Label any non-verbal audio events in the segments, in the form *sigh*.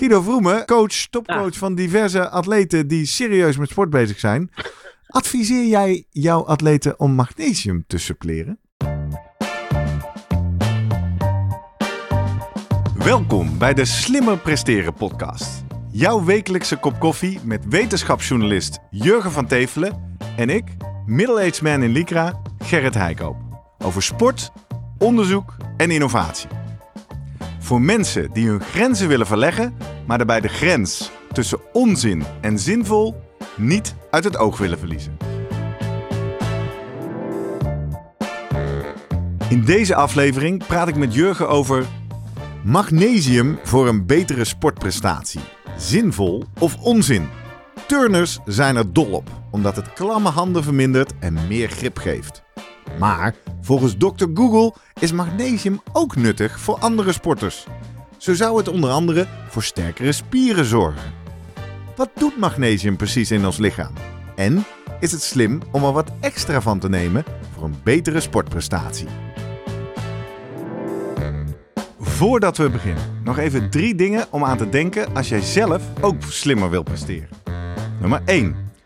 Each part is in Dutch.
Guido Vroemen, coach, topcoach van diverse atleten die serieus met sport bezig zijn. Adviseer jij jouw atleten om magnesium te suppleren? Welkom bij de Slimmer Presteren podcast. Jouw wekelijkse kop koffie met wetenschapsjournalist Jurgen van Tevelen en ik, middle-aged man in Lycra, Gerrit Heikoop. Over sport, onderzoek en innovatie. Voor mensen die hun grenzen willen verleggen, maar daarbij de grens tussen onzin en zinvol niet uit het oog willen verliezen. In deze aflevering praat ik met Jurgen over magnesium voor een betere sportprestatie. Zinvol of onzin? Turners zijn er dol op, omdat het klamme handen vermindert en meer grip geeft. Maar volgens Dr. Google is magnesium ook nuttig voor andere sporters. Zo zou het onder andere voor sterkere spieren zorgen. Wat doet magnesium precies in ons lichaam? En is het slim om er wat extra van te nemen voor een betere sportprestatie? Voordat we beginnen, nog even drie dingen om aan te denken als jij zelf ook slimmer wil presteren. Nummer 1.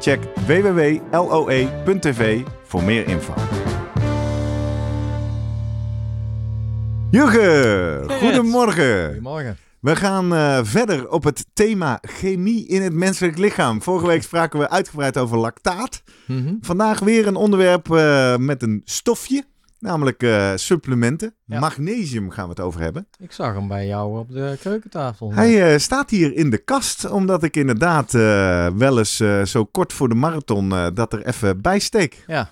Check www.loe.tv voor meer info. Jurgen, goedemorgen. Goedemorgen. We gaan uh, verder op het thema chemie in het menselijk lichaam. Vorige week spraken we uitgebreid over lactaat. Mm -hmm. Vandaag weer een onderwerp uh, met een stofje. Namelijk uh, supplementen. Ja. Magnesium gaan we het over hebben. Ik zag hem bij jou op de keukentafel. Hij uh, staat hier in de kast, omdat ik inderdaad uh, wel eens zo kort voor de marathon dat er even bij steek. Ja,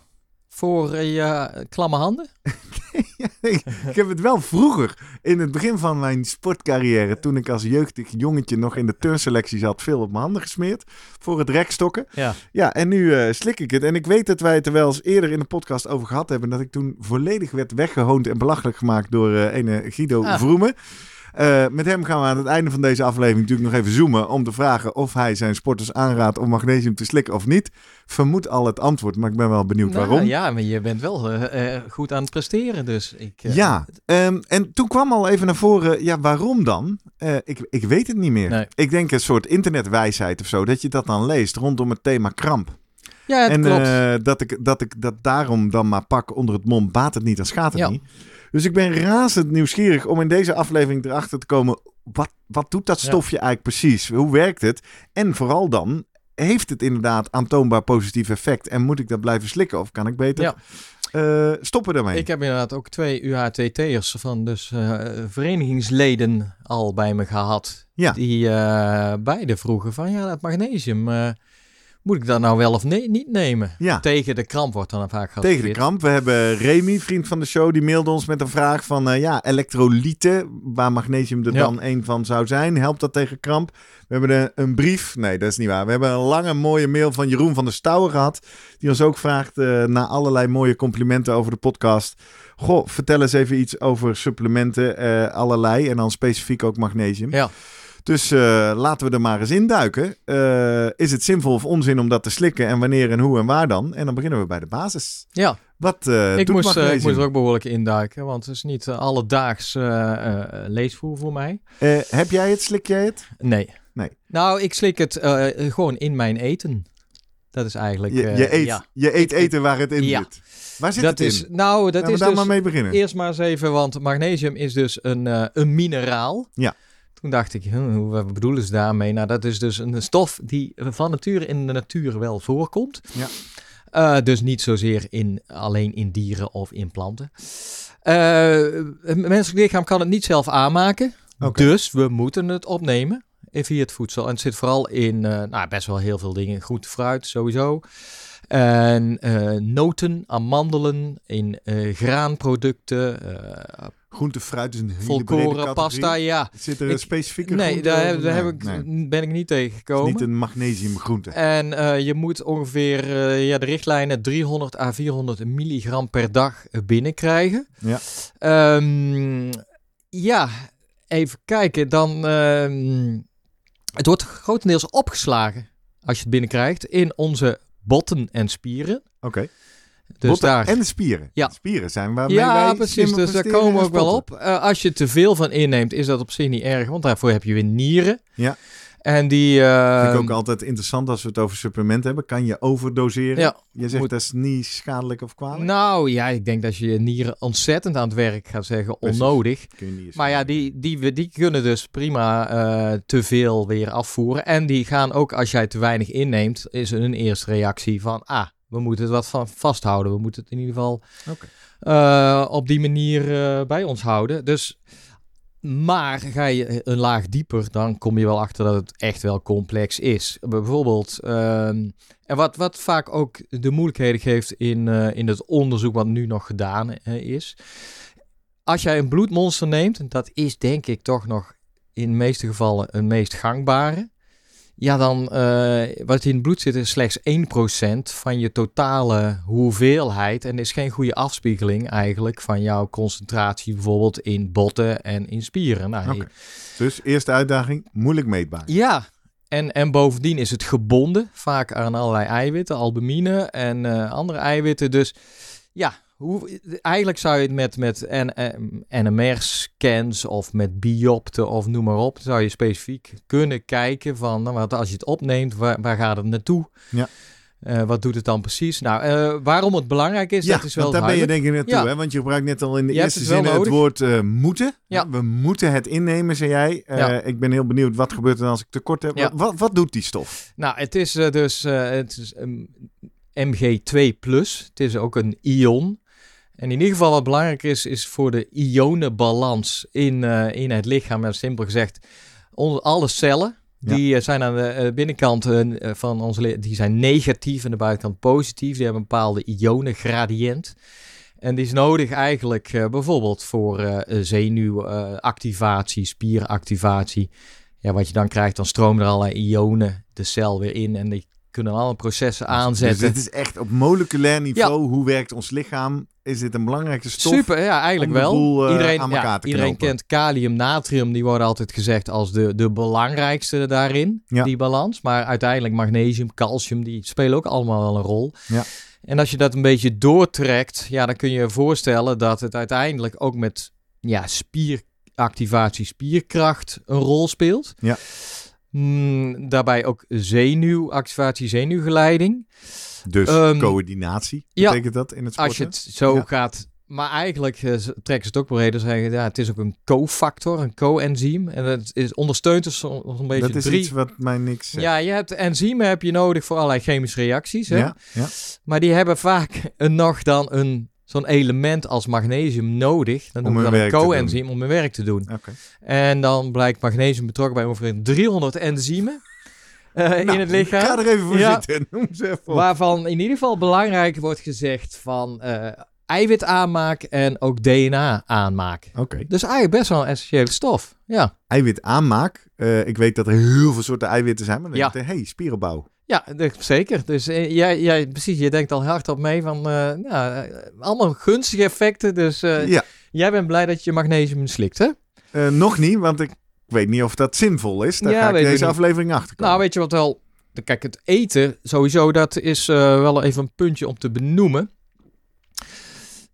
voor je klamme handen? *laughs* ik, ik heb het wel vroeger, in het begin van mijn sportcarrière, toen ik als jeugdig jongetje nog in de turnselectie zat, veel op mijn handen gesmeerd voor het rekstokken. Ja, ja en nu uh, slik ik het. En ik weet dat wij het er wel eens eerder in de podcast over gehad hebben, dat ik toen volledig werd weggehoond en belachelijk gemaakt door uh, ene Guido ah. Vroemen. Uh, met hem gaan we aan het einde van deze aflevering natuurlijk nog even zoomen om te vragen of hij zijn sporters aanraadt om magnesium te slikken of niet. Vermoed al het antwoord, maar ik ben wel benieuwd nou, waarom. Ja, maar je bent wel uh, uh, goed aan het presteren, dus ik... Ja, um, en toen kwam al even naar voren, ja, waarom dan? ik, ik weet het niet meer. Nee. Ik denk een soort internetwijsheid of zo, dat je dat dan leest rondom het thema kramp. Ja, en klopt. dat, ik, dat ik dat daarom dan maar pak onder het mom, baat het niet, dan schaadt het Ja. niet. Dus ik ben razend nieuwsgierig om in deze aflevering erachter te komen. Wat, wat doet dat Ja. stofje eigenlijk precies? Hoe werkt het? En vooral dan, heeft het inderdaad aantoonbaar positief effect? En moet ik dat blijven slikken? Of kan ik beter Ja. eh, stoppen daarmee? Ik heb inderdaad ook twee UHTT'ers van dus eh, verenigingsleden al bij me gehad. Ja. Die eh, beide vroegen van ja, dat magnesium, moet ik dat nou wel of nee, niet nemen? Ja. Tegen de kramp wordt dan vaak Tegen de kramp. We hebben Remy, vriend van de show, die mailde ons met een vraag van eh, ja, elektrolyten, waar magnesium er Ja. dan een van zou zijn. Helpt dat tegen kramp? We hebben een, een brief. Nee, dat is niet waar. We hebben een lange mooie mail van Jeroen van der Stouwen gehad. Die ons ook vraagt eh naar allerlei mooie complimenten over de podcast. Goh, vertel eens even iets over supplementen, eh, allerlei. En dan specifiek ook magnesium. Ja. Dus eh, laten we er maar eens induiken. Eh is het zinvol of onzin om dat te slikken? En wanneer en hoe en waar dan? En dan beginnen we bij de basis. Ja, Wat eh ik moest, ik moest er ook behoorlijk induiken, want het is niet uh, alledaags leesvoer voor mij. Heb jij het? Slik jij het? Nee. Nee. Nou, ik slik het gewoon in mijn eten. Dat is eigenlijk... Je, je, eet, ja. je eet eten waar het in Ja. zit. Waar zit Dat het in? is, nou, dat Laten we is daar dus... maar mee beginnen. Eerst maar eens even, want magnesium is dus een, een mineraal. Ja. Toen dacht ik, hm, hoe- wat bedoelen ze daarmee? Nou, dat is dus een stof die van nature in de natuur wel voorkomt. Ja. Eh, dus niet zozeer in, alleen in dieren of in planten. Eh, het menselijk lichaam kan het niet zelf aanmaken. Dus we moeten het opnemen eh, via het voedsel. En het zit vooral in eh, nou, best wel heel veel dingen. Goed fruit sowieso. En eh, noten, amandelen, in eh, graanproducten, eh, Groente, fruit is een hele volkoren pasta, ja. Zit er een specifieke Nee, daar, heb, daar heb ik, nee. ben ik niet Het is tegengekomen. niet een magnesiumgroente. En eh, je moet ongeveer, eh, ja, de richtlijnen 300 à 400 milligram per dag binnenkrijgen. Ja. Ehm, ja, even kijken. Dan, ehm, het wordt grotendeels opgeslagen als je het binnenkrijgt in onze botten en spieren. Oké. Dus Botten daar... en de spieren. Ja. De spieren zijn waarmee ja, wij precies. Dus daar komen we ook wel op. Eh, als je te veel van inneemt, is dat op zich niet erg, want daarvoor heb je weer nieren. Ja. En die. eh, Vind ik ook altijd interessant als we het over supplementen hebben. Kan je overdoseren? Ja. Je zegt Moet- dat is niet schadelijk of kwalijk? Nou ja, ik denk dat je je nieren ontzettend aan het werk gaat zeggen, Precies. onnodig. Maar ja, die, die, die kunnen dus prima eh, te veel weer afvoeren. En die gaan ook, als jij te weinig inneemt, is een eerste reactie van, ah, we moeten het wat van vasthouden. We moeten het in ieder geval eh, op die manier eh, bij ons houden. Dus, maar ga je een laag dieper, dan kom je wel achter dat het echt wel complex is. Bijvoorbeeld, ehm, en wat, wat vaak ook de moeilijkheden geeft in, eh, in het onderzoek wat nu nog gedaan is. Als jij een bloedmonster neemt, dat is denk ik toch nog in de meeste gevallen een meest gangbare. Ja, dan eh, wat in het bloed zit is slechts 1% van je totale hoeveelheid. En is geen goede afspiegeling eigenlijk van jouw concentratie bijvoorbeeld in botten en in spieren. Nou. Dus eerste uitdaging, moeilijk meetbaar. ja, en, en bovendien is het gebonden vaak aan allerlei eiwitten, albumine en eh, andere eiwitten. Dus ja, hoe, eigenlijk zou je het met, met NMR-scans of met biopten of noem maar op, zou je specifiek kunnen kijken van, nou, wat als je het opneemt, waar, waar gaat het naartoe? Ja. Eh, wat doet het dan precies? Nou, eh, waarom het belangrijk is, ja, dat is wel want daar ben je denk ik naartoe. Ja. Hè? Want je gebruikt net al in de Je eerste het zin het woord eh, moeten. Ja. We moeten het innemen, zei jij. Eh. Ik ben heel benieuwd, wat gebeurt er als ik tekort heb? Wat, wat doet die stof? Nou, het is eh, dus eh, het is, um, MG2+. Het is ook een ion. En in ieder geval wat belangrijk is, is voor de ionenbalans in, eh, in het lichaam. En simpel gezegd, onder alle cellen, die eh, zijn aan de eh, binnenkant van onze li- die zijn negatief en de buitenkant positief. Die hebben een bepaalde ionengradient. En die is nodig eigenlijk bijvoorbeeld voor zenuwactivatie, spieractivatie. Ja, wat je dan krijgt, dan stromen er allerlei ionen de cel weer in. En die kunnen alle processen aanzetten. Dus dit is echt op moleculair niveau. Hoe werkt ons lichaam? Is dit een belangrijke stof? Super, ja, eigenlijk wel. boel, eh, iedereen aan elkaar ja, te iedereen kent kalium, natrium. Die worden altijd gezegd als de, de belangrijkste daarin, Ja. die balans. Maar uiteindelijk magnesium, calcium, die spelen ook allemaal wel een rol. Ja. En als je dat een beetje doortrekt, ja, dan kun je je voorstellen dat het uiteindelijk ook met ja, spieractivatie, spierkracht een rol speelt. Ja. Mm, daarbij ook zenuwactivatie, zenuwgeleiding. Dus Ehm, coördinatie, ja. betekent dat in het sporten? Als je het zo Ja. gaat. Maar eigenlijk eh, trekken ze het ook breder. Zeggen, ja, het is ook een cofactor, een coenzym. En dat is, ondersteunt dus zo'n beetje dat is drie. iets wat mij niks zegt. Ja, je hebt enzymen heb je nodig voor allerlei chemische reacties. Hè? ja, ja. Maar die hebben vaak een, nog dan een, zo'n element als magnesium nodig. Dan Om noemen we dat een coenzym om hun werk te doen. En dan blijkt magnesium betrokken bij ongeveer 300 enzymen eh, in Nou, het lichaam. Ga er even voor Ja. zitten. *laughs* Noem ze even op. Waarvan in ieder geval belangrijk wordt gezegd van eh eiwit aanmaak en ook DNA aanmaak. Oké. Dus eigenlijk best wel een essentiële stof. Ja, Eiwit aanmaak. Eh, ik weet dat er heel veel soorten eiwitten zijn. Maar dan Ja. denk ik, hey, spierenbouw. Ja zeker. Dus eh, jij, jij, precies, je denkt al hard op mee van eh, ja, eh, allemaal gunstige effecten. Dus ja. jij bent blij dat je magnesium slikt, hè? Nog niet, want ik weet niet of dat zinvol is. Daar Ja, ga ik deze aflevering achter komen. Nou, weet je wat wel... Kijk, het eten sowieso, dat is wel even een puntje om te benoemen.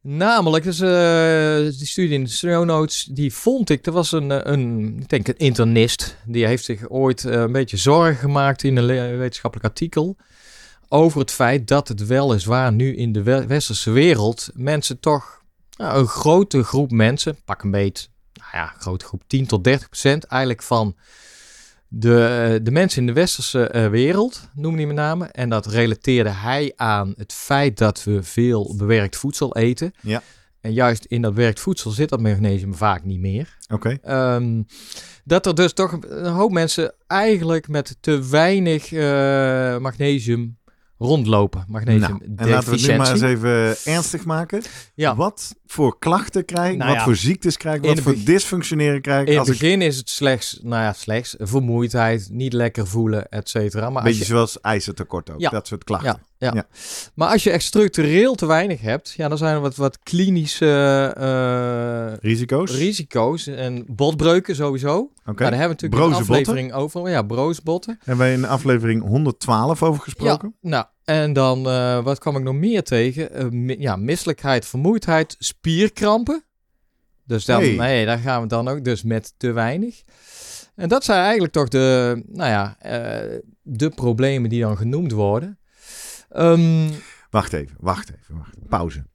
Namelijk, dus, eh, die studie in de show die vond ik, er was een, eh, een ik denk een internist, die heeft zich ooit eh, een beetje zorgen gemaakt in een wetenschappelijk artikel over het feit dat het weliswaar nu in de we- westerse wereld mensen toch, een grote groep mensen, pak een beet, nou ja, grote groep, 10 tot 30 procent eigenlijk van de, eh, de mensen in de westerse eh, wereld, noem die met name. En dat relateerde hij aan het feit dat we veel bewerkt voedsel eten. Ja. En juist in dat bewerkt voedsel zit dat magnesium vaak niet meer. Oké. Ehm, dat er dus toch een hoop mensen eigenlijk met te weinig eh, magnesium rondlopen. Magnesium Nou, en laten we het nu maar eens even ernstig maken. Ja. Wat voor klachten krijg ik? Nou wat ja. voor ziektes krijg ik? Wat voor dysfunctioneren krijg ik? In het ik, begin is het slechts, nou ja, slechts vermoeidheid, niet lekker voelen, et cetera. Als beetje je, zoals ijzertekort ook. Ja. Dat soort klachten. Ja. Maar als je echt structureel te weinig hebt, ja, dan zijn er wat, wat klinische eh, Risico's? risico's en botbreuken sowieso. Oké. Maar daar hebben we natuurlijk Broze een botten? aflevering over. Ja, broosbotten. Hebben wij in aflevering 112 over gesproken? Ja, nou, en dan, eh, wat kwam ik nog meer tegen? Eh, mi- ja, misselijkheid, vermoeidheid, spierkrampen. Dus dan, Hey. nee, daar gaan we dan ook dus met te weinig. En dat zijn eigenlijk toch de, nou ja, de problemen die dan genoemd worden. Ehm, Wacht even, wacht even. Wacht. Pauze.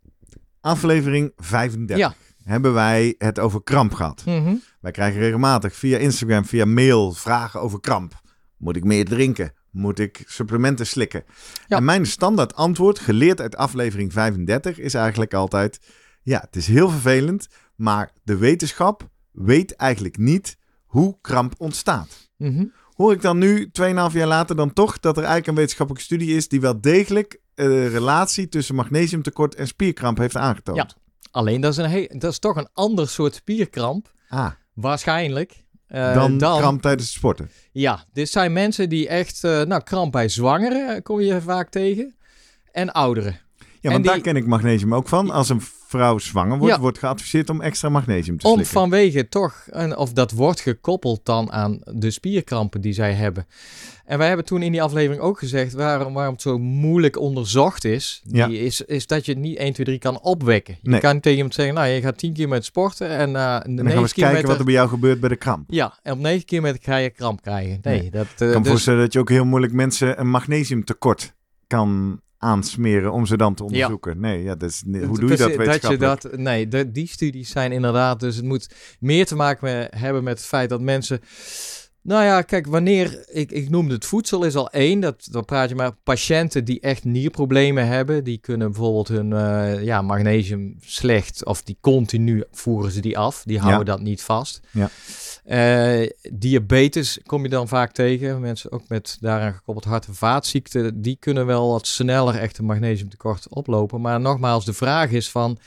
Aflevering 35 Ja. hebben wij het over kramp gehad. mhm. Wij krijgen regelmatig via Instagram, via mail vragen over kramp. Moet ik meer drinken? Moet ik supplementen slikken? Ja. En mijn standaard antwoord, geleerd uit aflevering 35, is eigenlijk altijd... Ja, het is heel vervelend, maar de wetenschap weet eigenlijk niet hoe kramp ontstaat. Mhm. Hoor ik dan nu, 2,5 jaar later, dan toch dat er eigenlijk een wetenschappelijke studie is die wel degelijk een relatie tussen magnesiumtekort en spierkramp heeft aangetoond? Ja. Alleen dat is, een dat is toch een ander soort spierkramp, Ah, waarschijnlijk. eh, dan, kramp tijdens het sporten. Ja, dit zijn mensen die echt, eh, nou, kramp bij zwangeren eh, kom je vaak tegen. En ouderen. Ja, want daar ken ik magnesium ook van. Als een vrouw zwanger wordt, Ja. wordt geadviseerd om extra magnesium te Om slikken. vanwege toch, en of dat wordt gekoppeld dan aan de spierkrampen die zij hebben. En wij hebben toen in die aflevering ook gezegd waarom, waarom het zo moeilijk onderzocht is. Ja. Die is, is dat je het niet 1, 2, 3 kan opwekken. Je Nee. kan tegen iemand zeggen, nou je gaat 10 keer met sporten en na En dan gaan we eens kijken wat er bij jou gebeurt bij de kramp. Ja, en op 9 keer met ga je kramp krijgen. Nee, Nee. dat... Ik kan eh dus, voorstellen dat je ook heel moeilijk mensen een magnesiumtekort kan aansmeren om ze dan te onderzoeken. Nee, ja, dat is, hoe doe je dat precies, je wetenschappelijk? dat, nee, de, die studies zijn inderdaad, dus het moet meer te maken met, hebben met het feit dat mensen, nou ja, kijk, wanneer, ik, ik noemde het voedsel is al één, dat, dan praat je maar patiënten die echt nierproblemen hebben, die kunnen bijvoorbeeld hun eh, ja, magnesium slecht, of die continu voeren ze die af, die houden dat niet vast. Ja. Eh, diabetes kom je dan vaak tegen. Mensen ook met daaraan gekoppeld hart- en vaatziekten, die kunnen wel wat sneller echt een magnesiumtekort oplopen. Maar nogmaals, de vraag is van,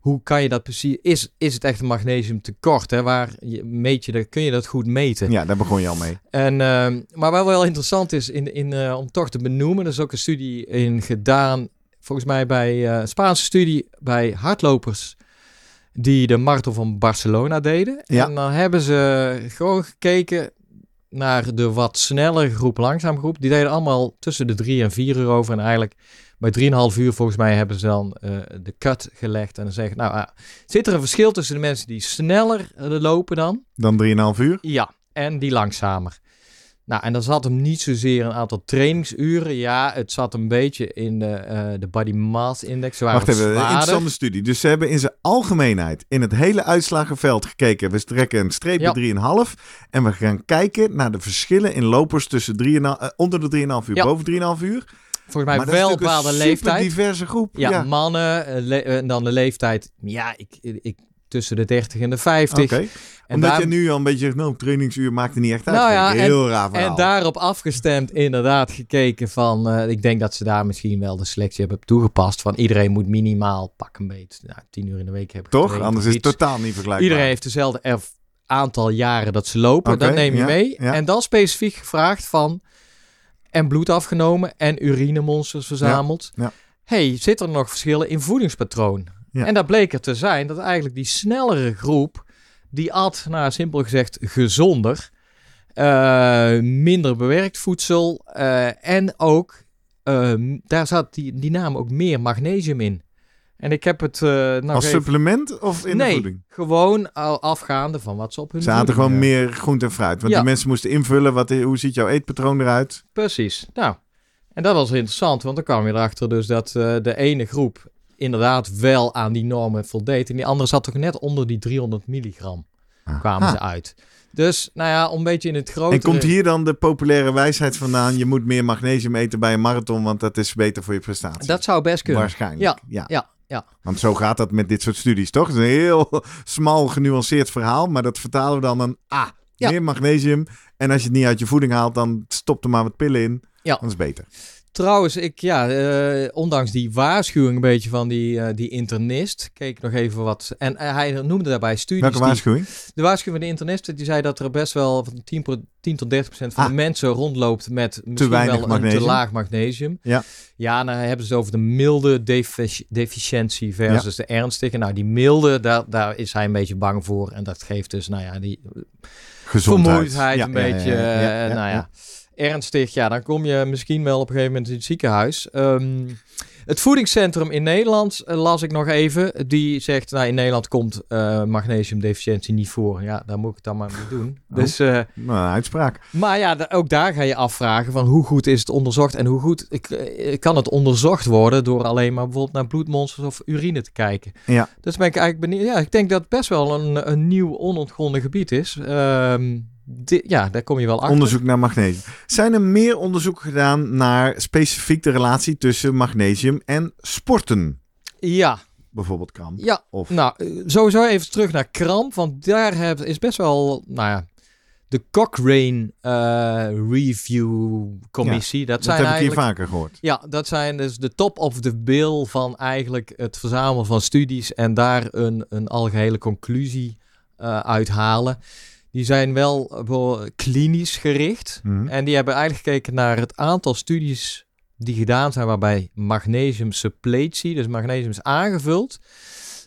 hoe kan je dat precies, is, is het echt een magnesiumtekort? Hè? Waar je, meet je dat, kun je dat goed meten? Ja, daar begon je al mee. En, ehm, maar wat wel interessant is in, in, eh, om toch te benoemen, er is ook een studie in gedaan, volgens mij bij eh, een Spaanse studie bij hardlopers die de marathon van Barcelona deden. Ja. En dan hebben ze gewoon gekeken naar de wat snellere groep, langzaam groep. Die deden allemaal tussen de 3 en 4 uur over. En eigenlijk bij 3,5 uur volgens mij hebben ze dan eh, de cut gelegd. En dan zeggen, nou, ah, zit er een verschil tussen de mensen die sneller eh, lopen dan? Dan 3,5 uur. Ja, en die langzamer. Nou, en dan zat hem niet zozeer een aantal trainingsuren. Ja, het zat een beetje in de, eh, de body mass index. Ze waren Wacht even, een interessante studie. Dus ze hebben in zijn algemeenheid in het hele uitslagenveld gekeken. We trekken een streepje Ja. 3,5 en we gaan kijken naar de verschillen in lopers tussen 3,5, eh, onder de 3,5 uur, Ja. boven 3,5 uur. Volgens mij wel bepaalde een super leeftijd. diverse groep. Ja, Ja, mannen. eh, le- en dan de leeftijd. Ja, ik, ik, tussen de 30 en de 50. Oké. En, Omdat daar- je nu al een beetje zegt, nou, trainingsuur maakt er niet echt uit. Nou ja, een heel raar verhaal. en daarop afgestemd inderdaad gekeken van... eh, ik denk dat ze daar misschien wel de selectie hebben toegepast. Van iedereen moet minimaal pak een beetje nou, 10 uur in de week hebben Toch? Anders is het totaal niet vergelijkbaar. Iedereen heeft dezelfde aantal jaren dat ze lopen. Oké, dat neem je ja, mee. ja. En dan specifiek gevraagd van... En bloed afgenomen en urinemonsters verzameld. ja. hey, zit er nog verschillen in voedingspatroon? Ja. En dat bleek er te zijn dat eigenlijk die snellere groep... die at, nou simpel gezegd, gezonder... eh, minder bewerkt voedsel... eh, en ook, eh, daar zat die, die naam ook meer magnesium in. En ik heb het eh Als even... supplement of in de nee, voeding? gewoon al afgaande van wat ze op hun Ze voeding, gewoon meer groente en fruit. Want Ja. die mensen moesten invullen, wat, hoe ziet jouw eetpatroon eruit? Precies. Nou, en dat was interessant, want dan kwam je erachter dus dat eh, de ene groep inderdaad wel aan die normen voldeed. En die andere zat toch net onder die 300 milligram kwamen Ah. ze uit. Dus, nou ja, om een beetje in het grote... En komt hier dan de populaire wijsheid vandaan? Je moet meer magnesium eten bij een marathon, want dat is beter voor je prestatie. Dat zou best kunnen. Waarschijnlijk. Ja, ja. ja, ja. Want zo gaat dat met dit soort studies, toch? Het is een heel *laughs* smal, genuanceerd verhaal, maar dat vertalen we dan een ah, Ja. meer magnesium. En als je het niet uit je voeding haalt, dan stop er maar wat pillen in. Ja. Dat is beter. Trouwens, ik, ja, eh, ondanks die waarschuwing een beetje van die, eh, die internist, keek nog even wat. En eh, hij noemde daarbij studies. Welke die- waarschuwing? de waarschuwing van de internist, die zei dat er best wel van 10, pro- 10 tot 30 procent van Ah. de mensen rondloopt met misschien weinig wel een magnesium. te laag magnesium. Ja. Ja, dan hebben ze het over de milde defici- deficiëntie versus de ernstige. Nou, die milde, daar, daar is hij een beetje bang voor. En dat geeft dus, nou ja, die Gezondheid. vermoeidheid Ja, een ja, beetje. nou ja. Ernstig. Ja, dan kom je misschien wel op een gegeven moment in het ziekenhuis. Ehm, het voedingscentrum in Nederland, eh, las ik nog even, die zegt, nou in Nederland komt eh, magnesiumdeficiëntie niet voor. Ja, daar moet ik het dan maar mee doen. Oh. *laughs* Dus, eh, Nou, een uitspraak. maar ja, ook daar ga je afvragen van hoe goed is het onderzocht en hoe goed ik, kan het onderzocht worden door alleen maar bijvoorbeeld naar bloedmonsters of urine te kijken. Ja. Dus ben ik eigenlijk benieuwd. Ja, ik denk dat het best wel een, een nieuw onontgonnen gebied is. Ehm, ja, daar kom je wel achter. Onderzoek naar magnesium. Zijn er meer onderzoeken gedaan naar specifiek de relatie tussen magnesium en sporten? Ja, Bijvoorbeeld kramp. ja. Of Nou, eh, sowieso even terug naar kramp, want daar heb, is best wel, nou ja, de Cochrane eh, Review Commissie. dat dat zijn heb ik hier vaker gehoord. Ja, dat zijn dus de top of the bill van eigenlijk het verzamelen van studies en daar een, een algehele conclusie eh uithalen. Die zijn wel eh, klinisch gericht Mhm. en die hebben eigenlijk gekeken naar het aantal studies die gedaan zijn waarbij magnesium suppletie, dus magnesium is aangevuld,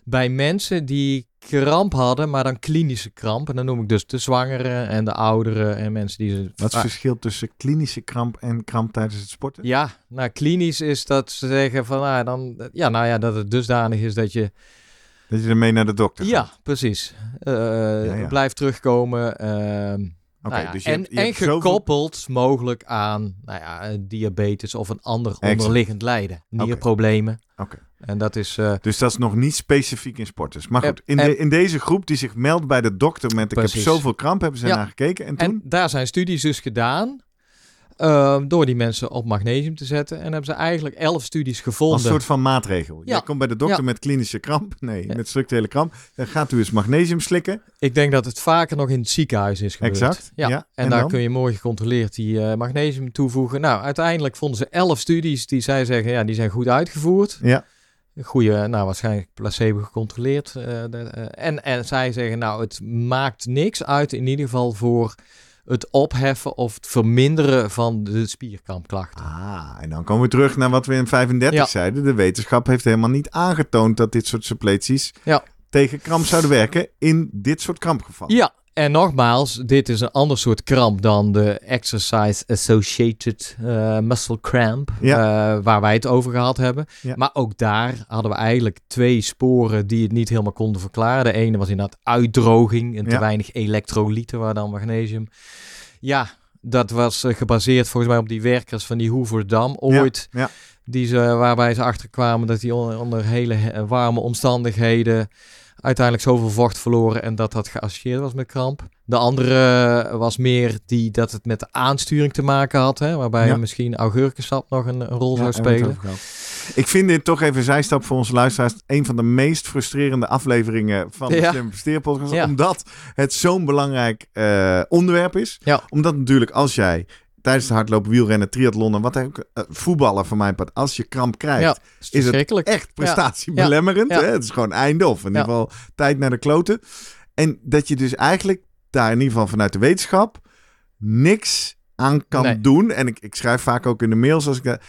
bij mensen die kramp hadden, maar dan klinische kramp. En dan noem ik dus de zwangeren en de ouderen en mensen die... ze- Wat is het verschil tussen klinische kramp en kramp tijdens het sporten? ja, nou klinisch is dat ze zeggen van nou, dan, ja, nou ja, dat het dusdanig is dat je, Dat je ermee naar de dokter gaat. ja, precies, ja. blijft terugkomen. Oké, nou ja, dus je en hebt, je en hebt zoveel- gekoppeld mogelijk aan nou ja, diabetes of een ander Exact. onderliggend lijden, nierproblemen. Oké. En dat is, eh, Dus dat is nog niet specifiek in sporters. Maar goed, in, En- de, in deze groep die zich meldt bij de dokter met ik heb zoveel kramp, hebben ze naar gekeken. En toen? En daar zijn studies dus gedaan eh, door die mensen op magnesium te zetten. En hebben ze eigenlijk elf studies gevonden. Als soort van maatregel. Ja. Jij komt bij de dokter Ja. met klinische kramp. Nee, Ja. met structurele kramp. Dan gaat u eens magnesium slikken. Ik denk dat het vaker nog in het ziekenhuis is gebeurd. Exact, Ja. En, En daar dan? kun je mooi gecontroleerd die eh, magnesium toevoegen. Nou, uiteindelijk vonden ze elf studies die zij zeggen, ja, die zijn goed uitgevoerd. Ja. Goede, nou, waarschijnlijk placebo gecontroleerd. eh, de, eh, en, en zij zeggen, nou, het maakt niks uit in ieder geval voor het opheffen of het verminderen van de spierkrampklachten. Ah, en dan komen we terug naar wat we in 35 Ja. zeiden. De wetenschap heeft helemaal niet aangetoond dat dit soort suppleties Ja. tegen kramp zouden werken in dit soort krampgevallen. Ja, en nogmaals, dit is een ander soort kramp dan de Exercise Associated eh, Muscle Cramp, eh, waar wij het over gehad hebben. Ja. Maar ook daar hadden we eigenlijk twee sporen die het niet helemaal konden verklaren. De ene was inderdaad uitdroging en te Ja. weinig elektrolyten, waar dan magnesium. Ja, dat was eh, gebaseerd volgens mij op die werkers van die Hoeverdam ooit. Die ze, waarbij ze achterkwamen dat die on- onder hele he- warme omstandigheden uiteindelijk zoveel vocht verloren en dat dat geassocieerd was met kramp. De andere eh, was meer die dat het met de aansturing te maken had, hè, waarbij Ja. misschien augurkensap nog een, een rol zou Ja, spelen. Ik vind dit toch even zijstap voor onze luisteraars. Een van de meest frustrerende afleveringen van de Ja. Omdat het zo'n belangrijk eh, onderwerp is. Omdat natuurlijk als jij tijdens de hardlopen, wielrennen, triathlon en wat ook, eh, voetballen van mijn part, als je kramp krijgt, Ja, is het echt prestatiebelemmerend. Ja. Hè? Het is gewoon einde of in ieder geval tijd naar de kloten. En dat je dus eigenlijk daar in ieder geval vanuit de wetenschap niks aan kan Nee. doen. En ik, ik schrijf vaak ook in de mails als ik dat-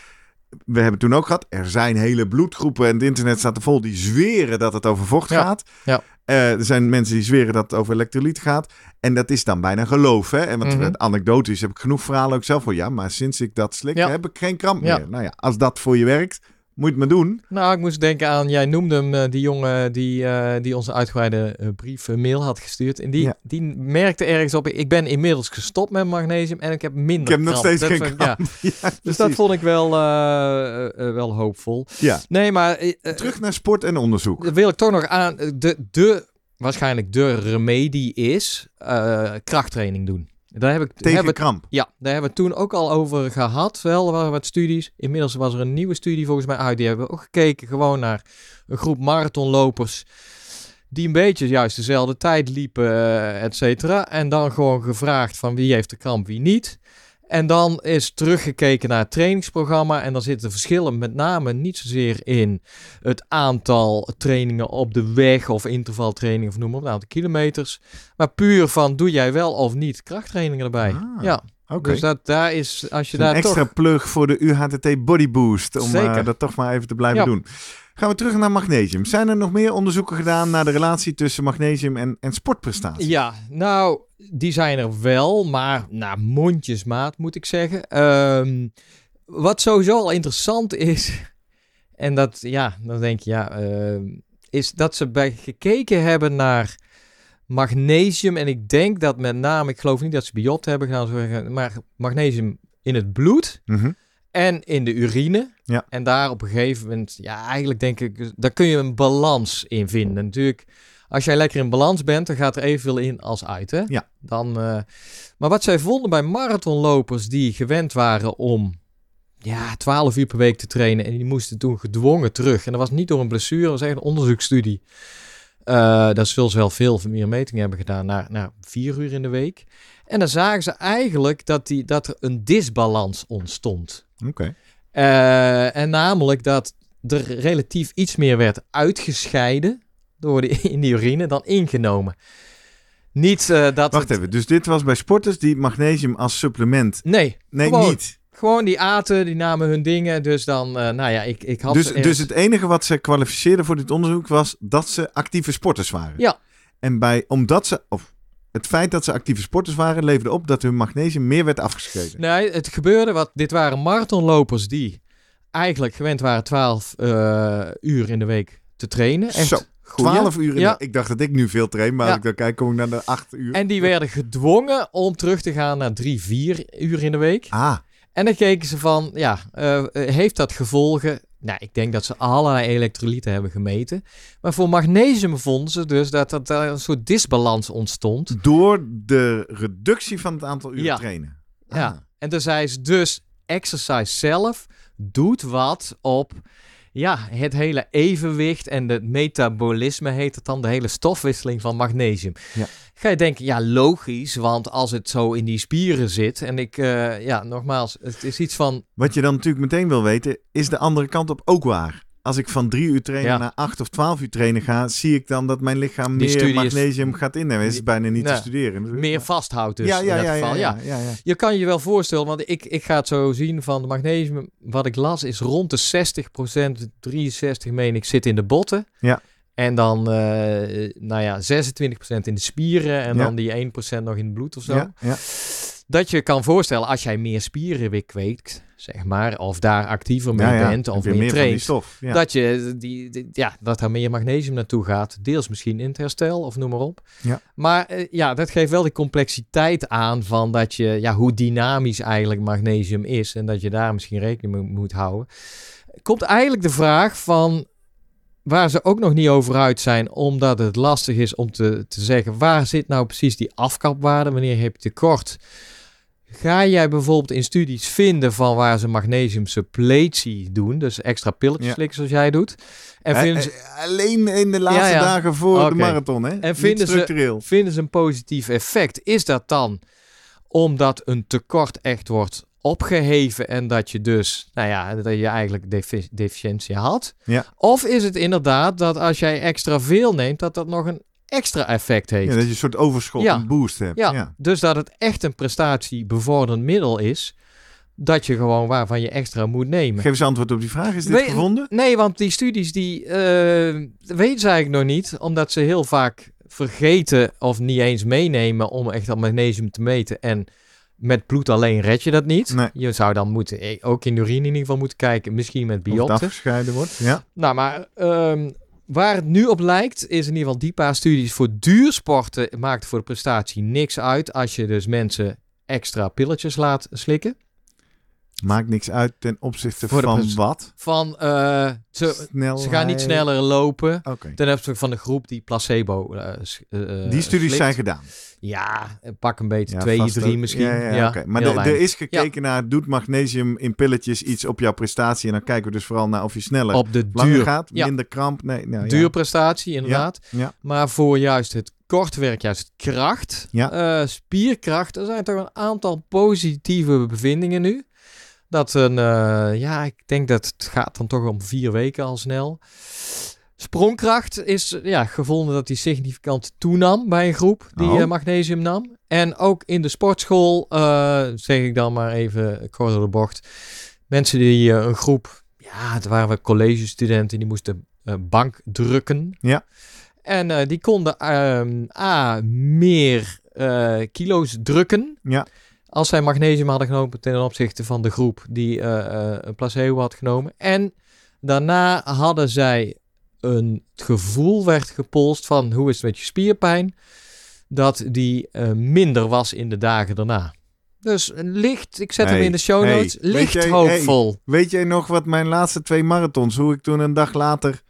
we hebben toen ook gehad, er zijn hele bloedgroepen en het internet staat er vol die zweren dat het over vocht Ja. gaat. Ja. Eh, er zijn mensen die zweren dat het over elektrolyten gaat. En dat is dan bijna geloof. Hè? En want Mhm. anekdotisch heb ik genoeg verhalen ook zelf voor. Ja, maar sinds ik dat slik Ja. heb ik geen kramp meer. Nou ja, als dat voor je werkt, moet je het maar doen. Nou, ik moest denken aan, jij noemde hem, eh, die jongen die, eh, die onze uitgebreide eh, brief, mail had gestuurd. En die, Ja. die merkte ergens op, ik ben inmiddels gestopt met magnesium en ik heb minder Ik heb nog steeds Dat geen vond. Ja. *laughs* Ja, Dus dat vond ik wel, wel hoopvol. Ja. Nee, maar Terug naar sport en onderzoek. wil ik toch nog aan, de, de waarschijnlijk de remedie is krachttraining doen. Daar heb ik, Tegen hebben we- kramp. ja, daar hebben we het toen ook al over gehad. Wel, er waren wat studies. Inmiddels was er een nieuwe studie volgens mij uit. Die hebben we ook gekeken gewoon naar een groep marathonlopers. Die een beetje juist dezelfde tijd liepen, eh, et cetera. En dan gewoon gevraagd van wie heeft de kramp, wie niet. En dan is teruggekeken naar het trainingsprogramma. En dan zitten verschillen met name niet zozeer in het aantal trainingen op de weg of intervaltrainingen of noem maar op, aantal kilometers. Maar puur van doe jij wel of niet krachttrainingen erbij. Ah, ja, dus dat, daar is, als je Een daar extra toch... plug voor de UHTT Body Boost. Om Zeker. eh, dat toch maar even te blijven Ja. doen. Gaan we terug naar magnesium. Zijn er nog meer onderzoeken gedaan naar de relatie tussen magnesium en, en sportprestatie? Ja, nou, die zijn er wel, maar naar mondjesmaat moet ik zeggen. Ehm, wat sowieso al interessant is, *laughs* en dat, ja, dan denk je, ja, ehm, is dat ze bij gekeken hebben naar magnesium. En ik denk dat met name, ik geloof niet dat ze biopten hebben gedaan, maar magnesium in het bloed Mhm. en in de urine. Ja. En daar op een gegeven moment, ja, eigenlijk denk ik, daar kun je een balans in vinden. Natuurlijk, als jij lekker in balans bent, dan gaat er evenveel in als uit. Hè? Ja. Dan, eh, maar wat zij vonden bij marathonlopers die gewend waren om ja, 12 uur per week te trainen en die moesten toen gedwongen terug. En dat was niet door een blessure, dat was echt een onderzoeksstudie. Eh dat zullen ze wel veel meer metingen hebben gedaan naar, naar vier uur in de week. En dan zagen ze eigenlijk dat, die, dat er een disbalans ontstond. Oké. Eh, en namelijk dat er relatief iets meer werd uitgescheiden de, *laughs* in die urine dan ingenomen. Niet eh, dat. Wacht het- even. Dus dit was bij sporters die magnesium als supplement... Nee, Nee, Gewoon. niet. gewoon die aten, die namen hun dingen. Dus dan, eh, nou ja, ik, ik had. Dus, dus het enige wat ze kwalificeerden voor dit onderzoek was dat ze actieve sporters waren. Ja. En bij, omdat ze, of het feit dat ze actieve sporters waren, leverde op dat hun magnesium meer werd afgeschreven. Nee, het gebeurde wat. Dit waren marathonlopers die eigenlijk gewend waren 12 eh, uur in de week te trainen. Echt Zo, goeie. 12 uur in Ja. de- Ik dacht dat ik nu veel train, maar Ja. als ik dan kijk, kom ik naar de 8 uur. En die werden gedwongen om terug te gaan naar 3, 4 uur in de week. Ah, En dan keken ze van, ja, eh, heeft dat gevolgen? Nou, ik denk dat ze allerlei elektrolyten hebben gemeten. Maar voor magnesium vonden ze dus dat er daar een soort disbalans ontstond. door de reductie van het aantal uren Ja. trainen. Ja. Ah. En toen zei ze dus, exercise zelf doet wat op ja, het hele evenwicht en het metabolisme heet het dan, de hele stofwisseling van magnesium. Ja. Ga je denken, ja logisch, want als het zo in die spieren zit en ik, eh, ja nogmaals, het is iets van, Wat je dan natuurlijk meteen wil weten, is de andere kant op ook waar. Als ik van drie uur trainen Ja. naar acht of twaalf uur trainen ga, zie ik dan dat mijn lichaam Die meer magnesium gaat innemen. Dat is bijna niet te studeren. meer vasthoudt dus ja, in ja, dat ja, geval. ja, ja, ja, ja. Je kan je wel voorstellen, want ik, ik ga het zo zien van de magnesium. Wat ik las is rond de 60%, 63 meen ik, zit in de botten. Ja. En dan, eh, nou ja, 26% in de spieren en dan die 1% nog in het bloed of zo. Ja, ja. Dat je kan voorstellen, als jij meer spieren weer kweekt, zeg maar, of daar actiever mee Ja, bent of je meer, meer van die traint, stof. Ja. dat, je die, die- ja, dat er meer magnesium naartoe gaat. Deels misschien in het herstel of noem maar op. Ja. Maar eh, ja, dat geeft wel de complexiteit aan van dat je, ja, hoe dynamisch eigenlijk magnesium is. En dat je daar misschien rekening mee moet houden. Komt eigenlijk de vraag van waar ze ook nog niet over uit zijn, omdat het lastig is om te, te zeggen waar zit nou precies die afkapwaarde, wanneer heb je tekort. Ga jij bijvoorbeeld in studies vinden van waar ze magnesium suppletie doen, dus extra pilletjes Ja. slikken zoals jij doet. En vinden ze, alleen in de laatste Ja, ja. dagen voor de marathon, hè? En vinden ze- vinden ze een positief effect? Is dat dan omdat een tekort echt wordt opgeheven en dat je dus, nou ja, dat je eigenlijk defi- deficiëntie had? Ja. Of is het inderdaad dat als jij extra veel neemt, dat dat nog een extra effect heeft? Ja, dat je een soort overschot, Ja. een boost hebt. Ja, Ja. dus dat het echt een prestatiebevorderend middel is, dat je gewoon waarvan je extra moet nemen. Geef eens antwoord op die vraag. Is dit gevonden? Nee, want die studies die eh, weten ze eigenlijk nog niet, omdat ze heel vaak vergeten of niet eens meenemen om echt dat magnesium te meten. En met bloed alleen red je dat niet. Nee. Je zou dan moeten, eh, ook in de urine in ieder geval moeten kijken, misschien met Of het biopten. afgescheiden wordt. Ja. Nou, maar ehm, waar het nu op lijkt, is in ieder geval die paar studies voor duursporten maakt voor de prestatie niks uit als je dus mensen extra pilletjes laat slikken. Maakt niks uit ten opzichte Voor de van wat? Van, eh, ze, gaan niet sneller lopen. Oké. Ten opzichte van de groep die placebo. eh, s- eh, Die studies slikt. zijn gedaan. Ja, pak een beetje Ja, twee, vast drie ook. misschien. Ja, ja, ja, oké. Maar heel de- er weinig. is gekeken naar, doet magnesium in pilletjes iets op jouw prestatie? En dan kijken we dus vooral naar of je sneller op de langer duur, gaat, ja. minder kramp. Nee, nou, ja. duurprestatie inderdaad. Ja. Maar voor juist het kort werk juist kracht, Ja. eh, spierkracht. Er zijn toch een aantal positieve bevindingen nu. Dat een, eh, ja, ik denk dat het gaat dan toch om vier weken al snel. Sprongkracht is ja, gevonden dat die significant toenam bij een groep die Oh. eh, magnesium nam. En ook in de sportschool, eh, zeg ik dan maar even kort door de bocht. Mensen die een groep, ja, het waren we collegestudenten, die moesten bank drukken. Ja. En die konden ehm, A, meer kilo's drukken. Ja. Als zij magnesium hadden genomen ten opzichte van de groep die eh, eh, een placebo had genomen. En daarna hadden zij een het gevoel werd gepolst van hoe is het met je spierpijn. Dat die eh, minder was in de dagen daarna. Dus licht, ik zet hem in de show hey, notes, weet licht jij- hoopvol. Weet jij nog wat mijn laatste twee marathons, hoe ik toen een dag later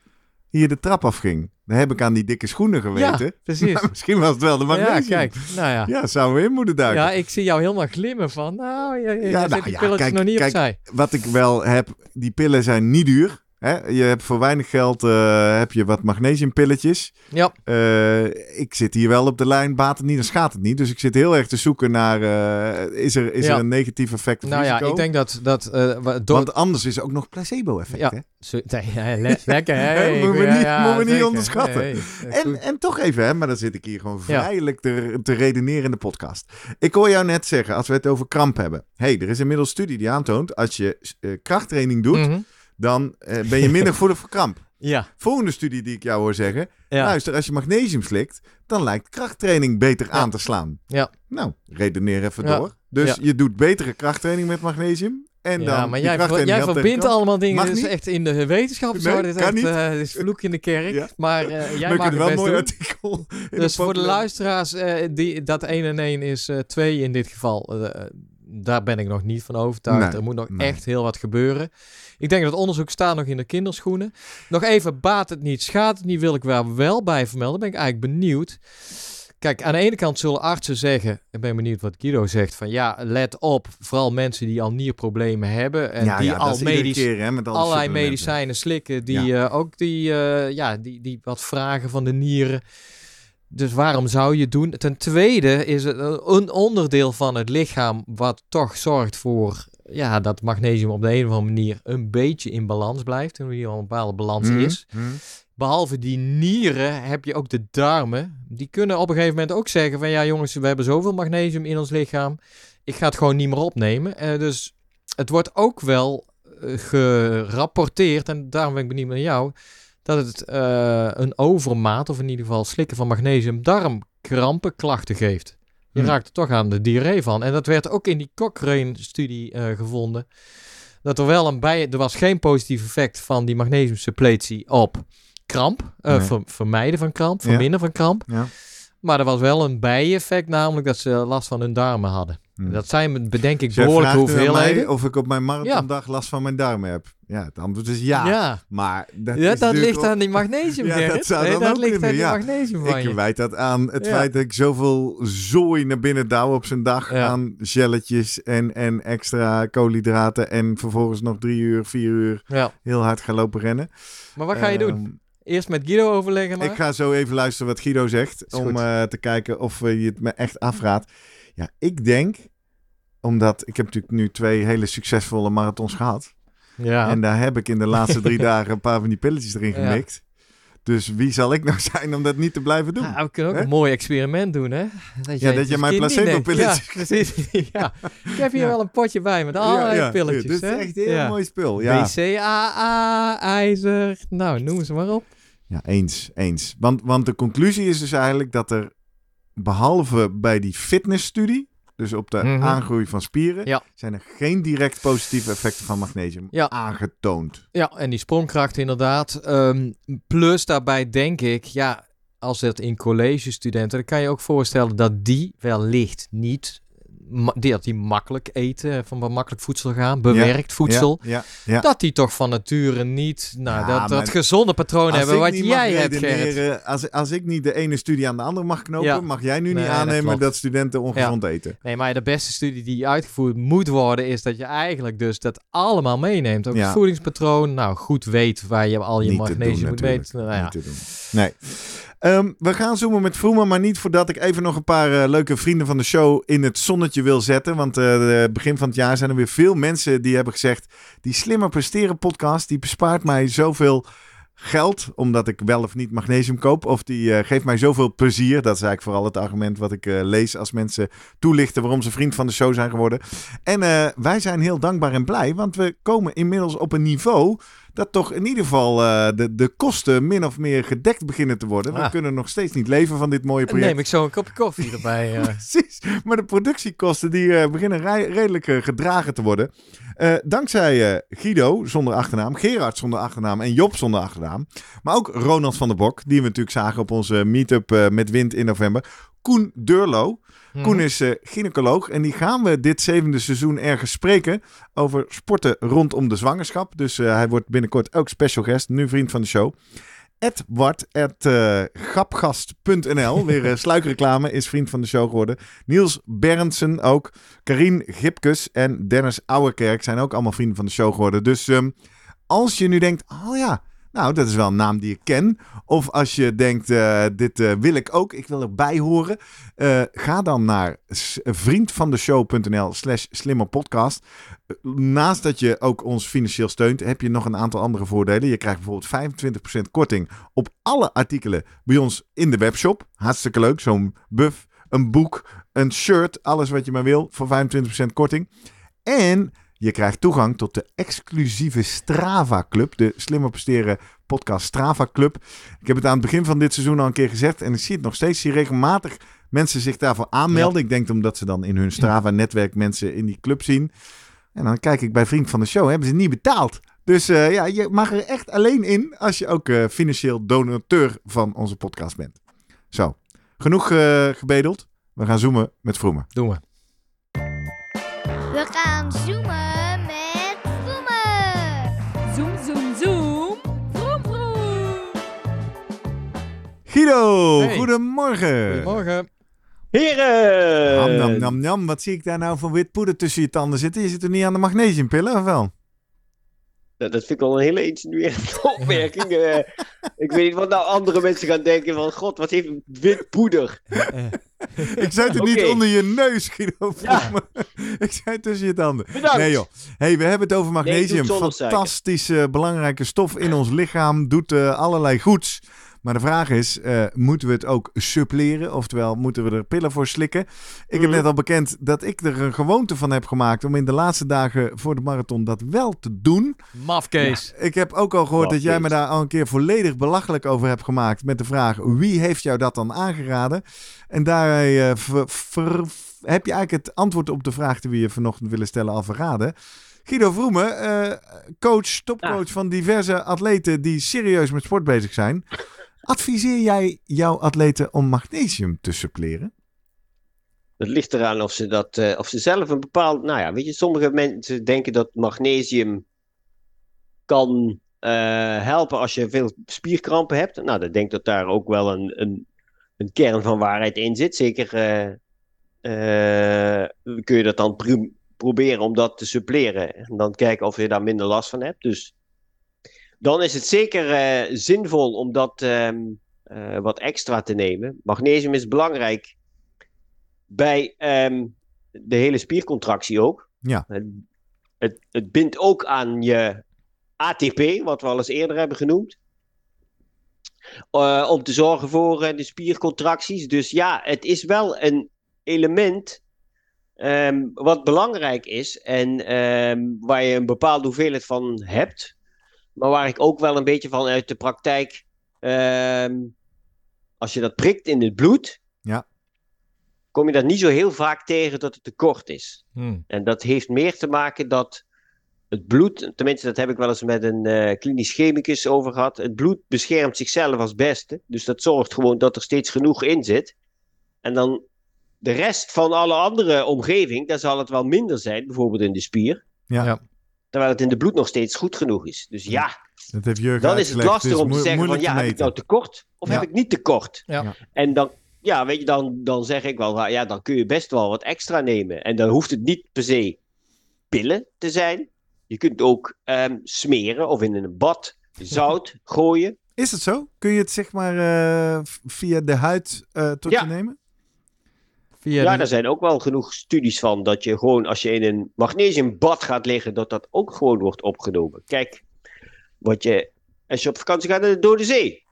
hier de trap afging? Dan heb ik aan die dikke schoenen geweten. Ja, *laughs* precies. Maar misschien was het wel de ja, magnesium. kijk, nou ja. Ja, zouden we in moeten duiken. Ja, ik zie jou helemaal glimmen van, nou, je, je Ja, nou die ja, pilletjes kijk, nog niet kijk, opzij. Wat ik wel heb, die pillen zijn niet duur. Hè? Je hebt voor weinig geld eh, heb je wat magnesiumpilletjes. Ja, Eh, ik zit hier wel op de lijn, baat het niet, dan schaadt het niet. Dus ik zit heel erg te zoeken naar, eh, is, er, is Ja. er een negatief effect of nou ja, ik denk dat, dat door, Want anders is er ook nog placebo-effect, Ja. hè? Zo- *laughs* nee, ja, le- lekker, hè? Moeten we niet- ja, niet onderschatten. En, en toch even, hè, maar dan zit ik hier gewoon vrijelijk te, te redeneren in de podcast. Ik hoor jou net zeggen, als we het over kramp hebben. hey, er is inmiddels studie die aantoont, als je krachttraining doet, Mhm. Dan eh, ben je minder *laughs* voelig voor kramp. Ja, Volgende studie die ik jou hoor zeggen, ja. luister, als je magnesium slikt, dan lijkt krachttraining beter Ja. aan te slaan. Ja. Nou, redeneer even Ja. door. Dus je doet betere krachttraining met magnesium. En ja, dan maar jij, verbindt allemaal dingen. Dat is echt in de wetenschap. Nee, zo, dit echt, eh, dit is vloek in de kerk. Maar eh, *laughs* jij kunnen het wel een mooi doen. artikel Dus de voor de luisteraars, die, dat 1 en 1 is 2 in dit geval. Daar ben ik nog niet van overtuigd. Nee, er moet nog nee. echt heel wat gebeuren. Ik denk dat onderzoek staat nog in de kinderschoenen. Nog even, baat het niet, schaadt het niet, wil ik wel, wel bij vermelden. Ben ik eigenlijk benieuwd. Kijk, aan de ene kant zullen artsen zeggen, ik ben benieuwd wat Guido zegt, van ja, let op, vooral mensen die al nierproblemen hebben en ja, die ja, al medisch keer, hè, met alle allerlei medicijnen slikken die eh, ook die, eh, ja, die, die wat vragen van de nieren. Dus waarom zou je het doen? Ten tweede is het een onderdeel van het lichaam wat toch zorgt voor ja, dat magnesium op de een of andere manier een beetje in balans blijft. En hier al een bepaalde balans Mhm, is. mhm. Behalve die nieren heb je ook de darmen. Die kunnen op een gegeven moment ook zeggen van ja jongens, we hebben zoveel magnesium in ons lichaam. Ik ga het gewoon niet meer opnemen. Eh, dus het wordt ook wel eh, gerapporteerd, en daarom ben ik benieuwd naar jou, dat het eh, een overmaat, of in ieder geval slikken van magnesium, darmkrampenklachten geeft. Je Hm. raakt er toch aan de diarree van. En dat werd ook in die Cochrane-studie eh, gevonden. Dat er wel een bij... Er was geen positief effect van die magnesiumsuppletie op kramp. eh, Nee. ver- vermijden van kramp, verminderen van kramp. Ja. Maar er was wel een bijeffect, namelijk dat ze last van hun darmen hadden. Hm. Dat zijn, bedenk ik, Dus behoorlijke hoeveelheden. of ik op mijn marathondag last van mijn darmen heb. Ja, het antwoord is ja. ja. Maar dat, Ja, is dat ligt aan die magnesium, *laughs* Ja, dat zou Nee, dan dat ook ligt kunnen, aan die magnesium van Ik je. wijt dat aan het Ja. feit dat ik zoveel zooi naar binnen douw op zijn dag Ja. aan gelletjes en, en extra koolhydraten. En vervolgens nog drie uur, vier uur Ja. heel hard gaan lopen rennen. Maar wat ga je Ehm, doen? Eerst met Guido overleggen maar? Ik ga zo even luisteren wat Guido zegt. Om eh, te kijken of eh, je het me echt afraadt. Ja, ik denk, omdat ik heb natuurlijk nu twee hele succesvolle marathons gehad. Ja. En daar heb ik in de laatste drie *laughs* dagen een paar van die pilletjes erin Ja. gemikt. Dus wie zal ik nou *laughs* zijn om dat niet te blijven doen? Ja, we kunnen ook een mooi experiment doen, hè? Dat Ja, dat je mijn placebo-pilletjes-. Ja, precies. *laughs* ja. Ik heb hier Ja. wel een potje bij met allerlei ja, pilletjes. Dit is echt een heel mooi spul. Ja. BCAA, ijzer. Nou, noem ze maar op. ja, eens, eens. Want, want de conclusie is dus eigenlijk dat er, behalve bij die fitnessstudie, dus op de Mhm. aangroei van spieren, Ja. zijn er geen direct positieve effecten van magnesium Ja. aangetoond. Ja, en die sprongkracht inderdaad. Ehm, plus daarbij denk ik, ja, als het in collegestudenten, dan kan je ook voorstellen dat die wellicht niet, die, dat die makkelijk eten, van wat makkelijk voedsel gaan, bewerkt voedsel. Ja. Dat die toch van nature niet, nou, dat, dat gezonde patroon hebben wat jij hebt, Gerrit. Als, als ik niet de ene studie aan de andere mag knopen, mag jij nu niet aannemen dat, studenten ongezond eten. Nee, maar de beste studie die uitgevoerd moet worden, is dat je eigenlijk dus dat allemaal meeneemt. Ook het voedingspatroon, nou goed weet waar je al je Niet magnesium doen, moet meten. Nou. Nee. Ehm, we gaan zoomen met Vroemen, maar niet voordat ik even nog een paar eh, leuke vrienden van de show in het zonnetje wil zetten. Want uh, begin van het jaar zijn er weer veel mensen die hebben gezegd: die slimmer presteren podcast, die bespaart mij zoveel geld, omdat ik wel of niet magnesium koop. Of die uh, geeft mij zoveel plezier. Dat is eigenlijk vooral het argument wat ik lees als mensen toelichten waarom ze vriend van de show zijn geworden. En wij zijn heel dankbaar en blij, want we komen inmiddels op een niveau dat toch in ieder geval de, de kosten min of meer gedekt beginnen te worden. We Ah. kunnen nog steeds niet leven van dit mooie project. neem ik zo een kopje koffie erbij. eh. *laughs* Precies, maar de productiekosten die eh, beginnen redelijk eh, gedragen te worden. Eh, dankzij eh, Guido zonder achternaam, Gerard zonder achternaam en Job zonder achternaam. Maar ook Ronald van der Bok, die we natuurlijk zagen op onze meetup eh, met Wind in november. Koen Durlo. Koen is eh, gynaecoloog en die gaan we dit zevende seizoen ergens spreken over sporten rondom de zwangerschap. Dus eh, hij wordt binnenkort ook special guest, nu vriend van de show. Edward, at eh, grapgast.nl, weer uh, sluikreclame, is vriend van de show geworden. Niels Berndsen ook. Karien Gipkes en Dennis Ouwerkerk zijn ook allemaal vrienden van de show geworden. Dus ehm, als je nu denkt, oh ja, nou dat is wel een naam die ik ken. Of als je denkt, eh, dit eh, wil ik ook, ik wil erbij horen. eh, ga dan naar vriendvandeshow.nl slash slimmerpodcast. Naast dat je ook ons financieel steunt, heb je nog een aantal andere voordelen. Je krijgt bijvoorbeeld 25% korting op alle artikelen bij ons in de webshop. Hartstikke leuk, zo'n buff, een boek, een shirt, alles wat je maar wil voor 25% korting. En je krijgt toegang tot de exclusieve Strava Club, de Slimmer Presteren podcast Strava Club. Ik heb het aan het begin van dit seizoen al een keer gezegd en ik zie het nog steeds. Zie regelmatig mensen zich daarvoor aanmelden. Ik denk omdat ze dan in hun Strava-netwerk mensen in die club zien. En dan kijk ik bij Vriend van de Show, hebben ze niet betaald. Dus eh, ja, je mag er echt alleen in als je ook eh, financieel donateur van onze podcast bent. Zo, genoeg eh, gebedeld. We gaan zoomen met Vroemen. Doen we. We gaan zoomen Guido, Hey. goedemorgen. Goedemorgen. Heren! Nam, nam, nam, nam. Wat zie ik daar nou van wit poeder tussen je tanden zitten? Je zit er niet aan de magnesiumpillen, of wel? Dat, dat vind ik wel een hele insinuerende *laughs* opmerking. eh. ik weet niet wat nou andere mensen gaan denken van... God, wat heeft wit poeder? *laughs* Ik zei het niet onder je neus, Guido. Ja. *laughs* ik zei het tussen je tanden. Bedankt. Nee joh. Hey, we hebben het over magnesium. Fantastische, belangrijke stof in ons lichaam. Doet eh, allerlei goeds. Maar de vraag is, eh, moeten we het ook suppleren? Oftewel, moeten we er pillen voor slikken? Ik heb Mhm. net al bekend dat ik er een gewoonte van heb gemaakt... om in de laatste dagen voor de marathon dat wel te doen. Mafkees. Ik heb ook al gehoord dat jij me daar al een keer volledig belachelijk over hebt gemaakt. Met de vraag: wie heeft jou dat dan aangeraden? En daarmee eh, ver- ver- heb je eigenlijk het antwoord op de vraag die we je vanochtend willen stellen al verraden. Guido Vroemen, eh, coach, topcoach van diverse atleten die serieus met sport bezig zijn. Adviseer jij jouw atleten om magnesium te suppleren? Het ligt eraan of ze, dat, eh, of ze zelf een bepaald... Nou ja, weet je, sommige mensen denken dat magnesium kan eh, helpen als je veel spierkrampen hebt. Nou, dan denk ik dat daar ook wel een, een, een kern van waarheid in zit. Zeker eh, kun je dat dan pro- proberen om dat te suppleren. En dan kijken of je daar minder last van hebt. Dus dan is het zeker eh, zinvol om dat ehm, eh, wat extra te nemen. Magnesium is belangrijk bij ehm, de hele spiercontractie ook. Ja. Het, het, het bindt ook aan je ATP, wat we al eens eerder hebben genoemd. Eh, om te zorgen voor eh, de spiercontracties. Dus ja, het is wel een element ehm, wat belangrijk is en waar je een bepaalde hoeveelheid van hebt. Maar waar ik ook wel een beetje van uit de praktijk, ehm, als je dat prikt in het bloed, Ja. kom je dat niet zo heel vaak tegen dat het tekort is. Hm. En dat heeft meer te maken dat het bloed, tenminste dat heb ik wel eens met een eh, klinisch chemicus over gehad, het bloed beschermt zichzelf als beste. Dus dat zorgt gewoon dat er steeds genoeg in zit. En dan de rest van alle andere omgeving, daar zal het wel minder zijn, bijvoorbeeld in de spier. Ja, Ja. Terwijl het in de bloed nog steeds goed genoeg is. Dus ja, dat heeft Jurgen dan is het lastig om te zeggen van ja, heb ik nou tekort of Ja. heb ik niet tekort? Ja. En dan, ja, weet je, dan, dan zeg ik wel, ja, dan kun je best wel wat extra nemen. En dan hoeft het niet per se pillen te zijn. Je kunt ook ehm, smeren of in een bad zout *laughs* gooien. Is het zo? Kun je het zeg maar eh, via de huid eh, tot Ja. je nemen? Via Ja, de- daar zijn ook wel genoeg studies van dat je gewoon als je in een magnesiumbad gaat liggen, dat dat ook gewoon wordt opgenomen. Kijk, wat je, als je op vakantie gaat naar de Dode Zee.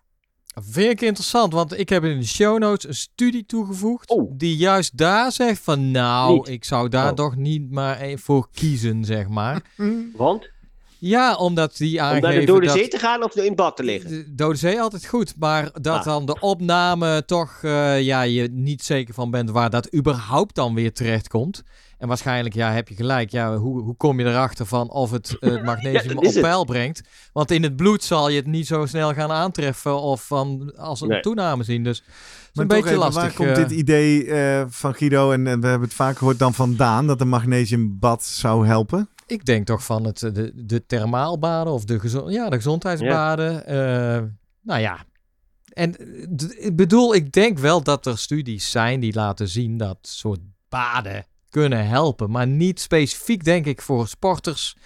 Vind ik interessant, want ik heb in de show notes een studie toegevoegd. Oh. Die juist daar zegt van nou, Niet. ik zou daar Oh. toch niet maar voor kiezen, zeg maar. *laughs* Want? Ja, omdat die Om aangeven naar de Dode dat Zee te gaan of in bad te liggen? de Dode Zee altijd goed, maar dat Ah. dan de opname toch eh, ja, je niet zeker van bent waar dat überhaupt dan weer terecht komt. En waarschijnlijk ja, heb je gelijk. Ja, hoe, hoe kom je erachter van of het eh, *laughs* het magnesium op het. peil brengt? Want in het bloed zal je het niet zo snel gaan aantreffen of van als een Nee. toename zien. Dus het is Maar een beetje even, lastig. waar komt eh. dit idee eh, van Guido, en, en we hebben het vaak gehoord dan vandaan, dat een magnesiumbad zou helpen? Ik denk toch van het, de, de thermaalbaden of de, gezo- ja, de gezondheidsbaden. eh, nou ja. En ik bedoel, ik denk wel dat er studies zijn die laten zien dat soort baden kunnen helpen. Maar niet specifiek, denk ik, voor sporters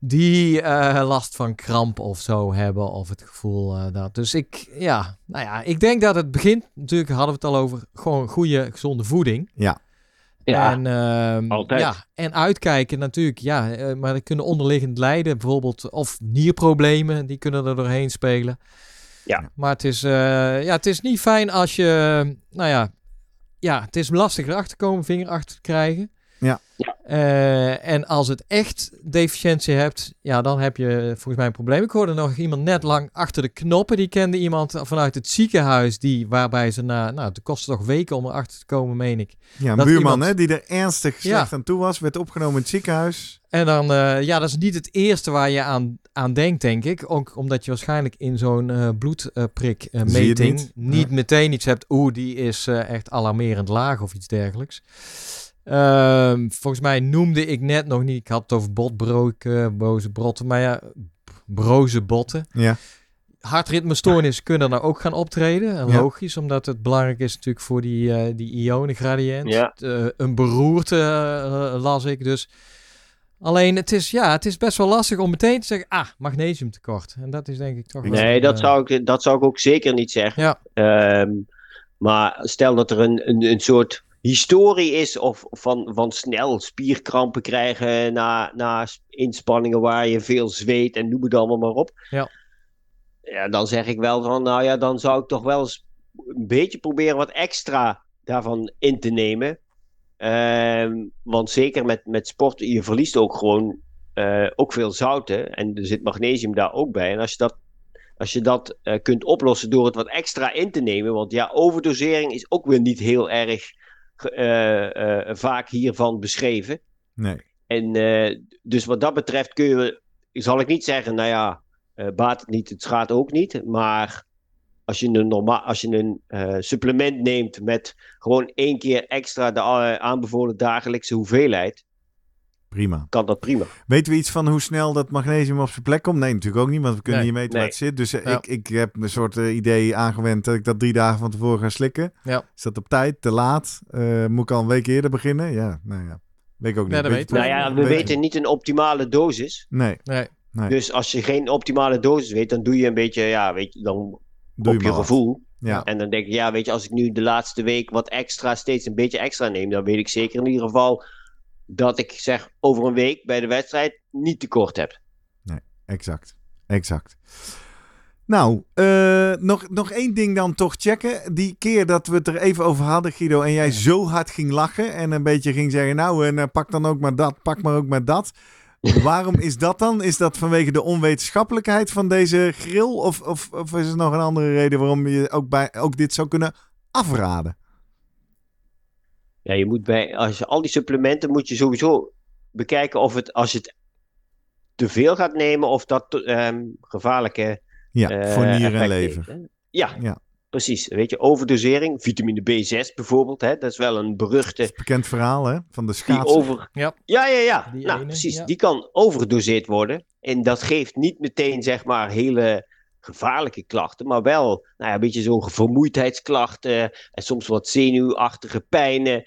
die eh, last van kramp of zo hebben. Of het gevoel eh, dat. Dus ik, ja, nou ja, ik denk dat het begint. Natuurlijk hadden we het al over gewoon goede, gezonde voeding. Ja. Ja, En, ehm, altijd. Ja, en uitkijken natuurlijk, ja. eh, maar er kunnen onderliggend lijden, bijvoorbeeld, of nierproblemen, die kunnen er doorheen spelen. Ja. Maar het is, eh, ja, het is niet fijn als je, nou ja, ja, het is lastig erachter te komen, vinger achter te krijgen. Ja. Ja. Eh, en als het echt deficiëntie hebt, ja, dan heb je volgens mij een probleem. Ik hoorde nog iemand net lang achter de knoppen. Die kende iemand vanuit het ziekenhuis, die, waarbij ze na, nou, het kostte toch weken om erachter te komen, meen ik. Ja, een buurman iemand- hè, die er ernstig Ja. slecht aan toe was, werd opgenomen in het ziekenhuis. En dan, eh, ja, dat is niet het eerste waar je aan, aan denkt, denk ik. Ook omdat je waarschijnlijk in zo'n eh bloedprik eh, Zie je het meting niet. niet, Ja. meteen iets hebt. Oeh, die is echt alarmerend laag of iets dergelijks. Ehm, volgens mij noemde ik net nog niet, ik had het over botbroken, boze brotten, maar ja, broze botten. Ja. Hartritmestoornissen kunnen daar ook gaan optreden. En Ja. Logisch, omdat het belangrijk is natuurlijk voor die, eh die ionengradient. Ja. Eh, een beroerte eh, las ik, dus... Alleen het is, ja, het is best wel lastig om meteen te zeggen, ah, magnesiumtekort. En dat is denk ik toch wel, Nee, dat zou, ik, dat zou ik ook zeker niet zeggen. Ja. Ehm, maar stel dat er een, een, een soort historie is of van, van snel spierkrampen krijgen na, na inspanningen waar je veel zweet en noem het allemaal maar op. Ja. Ja, dan zeg ik wel van, nou ja, dan zou ik toch wel eens een beetje proberen wat extra daarvan in te nemen. Ehm, want zeker met, met sport, je verliest ook gewoon eh, ook veel zouten. En er zit magnesium daar ook bij. En als je dat als je dat eh, kunt oplossen door het wat extra in te nemen. Want ja, overdosering is ook weer niet heel erg vaak hiervan beschreven. Nee. En eh, dus wat dat betreft kun je, zal ik niet zeggen, nou ja, eh, baat het niet, het schaadt ook niet. Maar als je een, norma als je een eh, supplement neemt met gewoon één keer extra de eh, aanbevolen dagelijkse hoeveelheid, Prima. kan dat prima. Weten we iets van hoe snel dat magnesium op zijn plek komt? Nee, natuurlijk ook niet, want we kunnen Nee. niet weten Nee. waar het zit. Dus eh, Ja. ik, ik heb een soort eh, idee aangewend dat ik dat drie dagen van tevoren ga slikken. Ja. Is dat op tijd? Te laat? Eh, moet ik al een week eerder beginnen? Ja, nou ja. Weet ik ook niet. Nee, dat Weet je Nou ja, we Weet- weten niet een optimale dosis. Nee, Nee, Nee. Dus als je geen optimale dosis weet, dan doe je een beetje, ja, weet je, dan doe op je wat. gevoel. Ja. En dan denk ik, ja, weet je, als ik nu de laatste week wat extra, steeds een beetje extra neem, dan weet ik zeker in ieder geval dat ik zeg over een week bij de wedstrijd niet tekort heb. Exact. Exact. Nou, eh, nog, nog één ding dan toch checken. Die keer dat we het er even over hadden, Guido, en jij zo hard ging lachen en een beetje ging zeggen, nou, en, eh, pak dan ook maar dat, pak maar ook maar dat. *laughs* Waarom is dat dan? Is dat vanwege de onwetenschappelijkheid van deze grill? Of, of, of is er nog een andere reden waarom je ook, bij, ook dit zou kunnen afraden? Ja, je moet bij, als je al die supplementen moet je sowieso bekijken of het, als je het te veel gaat nemen, of dat ehm, gevaarlijke Ja, eh, voor nier en lever. heeft. Ja, Ja. precies. Weet je, overdosering, vitamine B6 bijvoorbeeld, hè, dat is wel een beruchte Bekend verhaal, hè? Van de over. Ja. ja, ja. ja. Die nou, ene, precies. ja. Die kan overgedoseerd worden. En dat geeft niet meteen, zeg maar, hele gevaarlijke klachten, maar wel nou ja, een beetje zo'n vermoeidheidsklachten en soms wat zenuwachtige pijnen.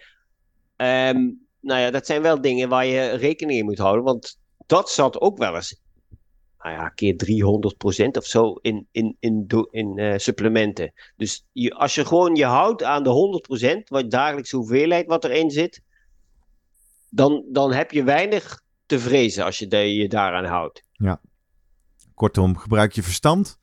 Ehm, nou ja, dat zijn wel dingen waar je rekening mee moet houden, want dat zat ook wel eens nou ja, keer 300% of zo in, in, in, do- in eh, supplementen. Dus je, als je gewoon je houdt aan de 100%, wat dagelijkse hoeveelheid wat erin zit, dan, dan heb je weinig te vrezen als je de- je daaraan houdt. Kortom, gebruik je verstand.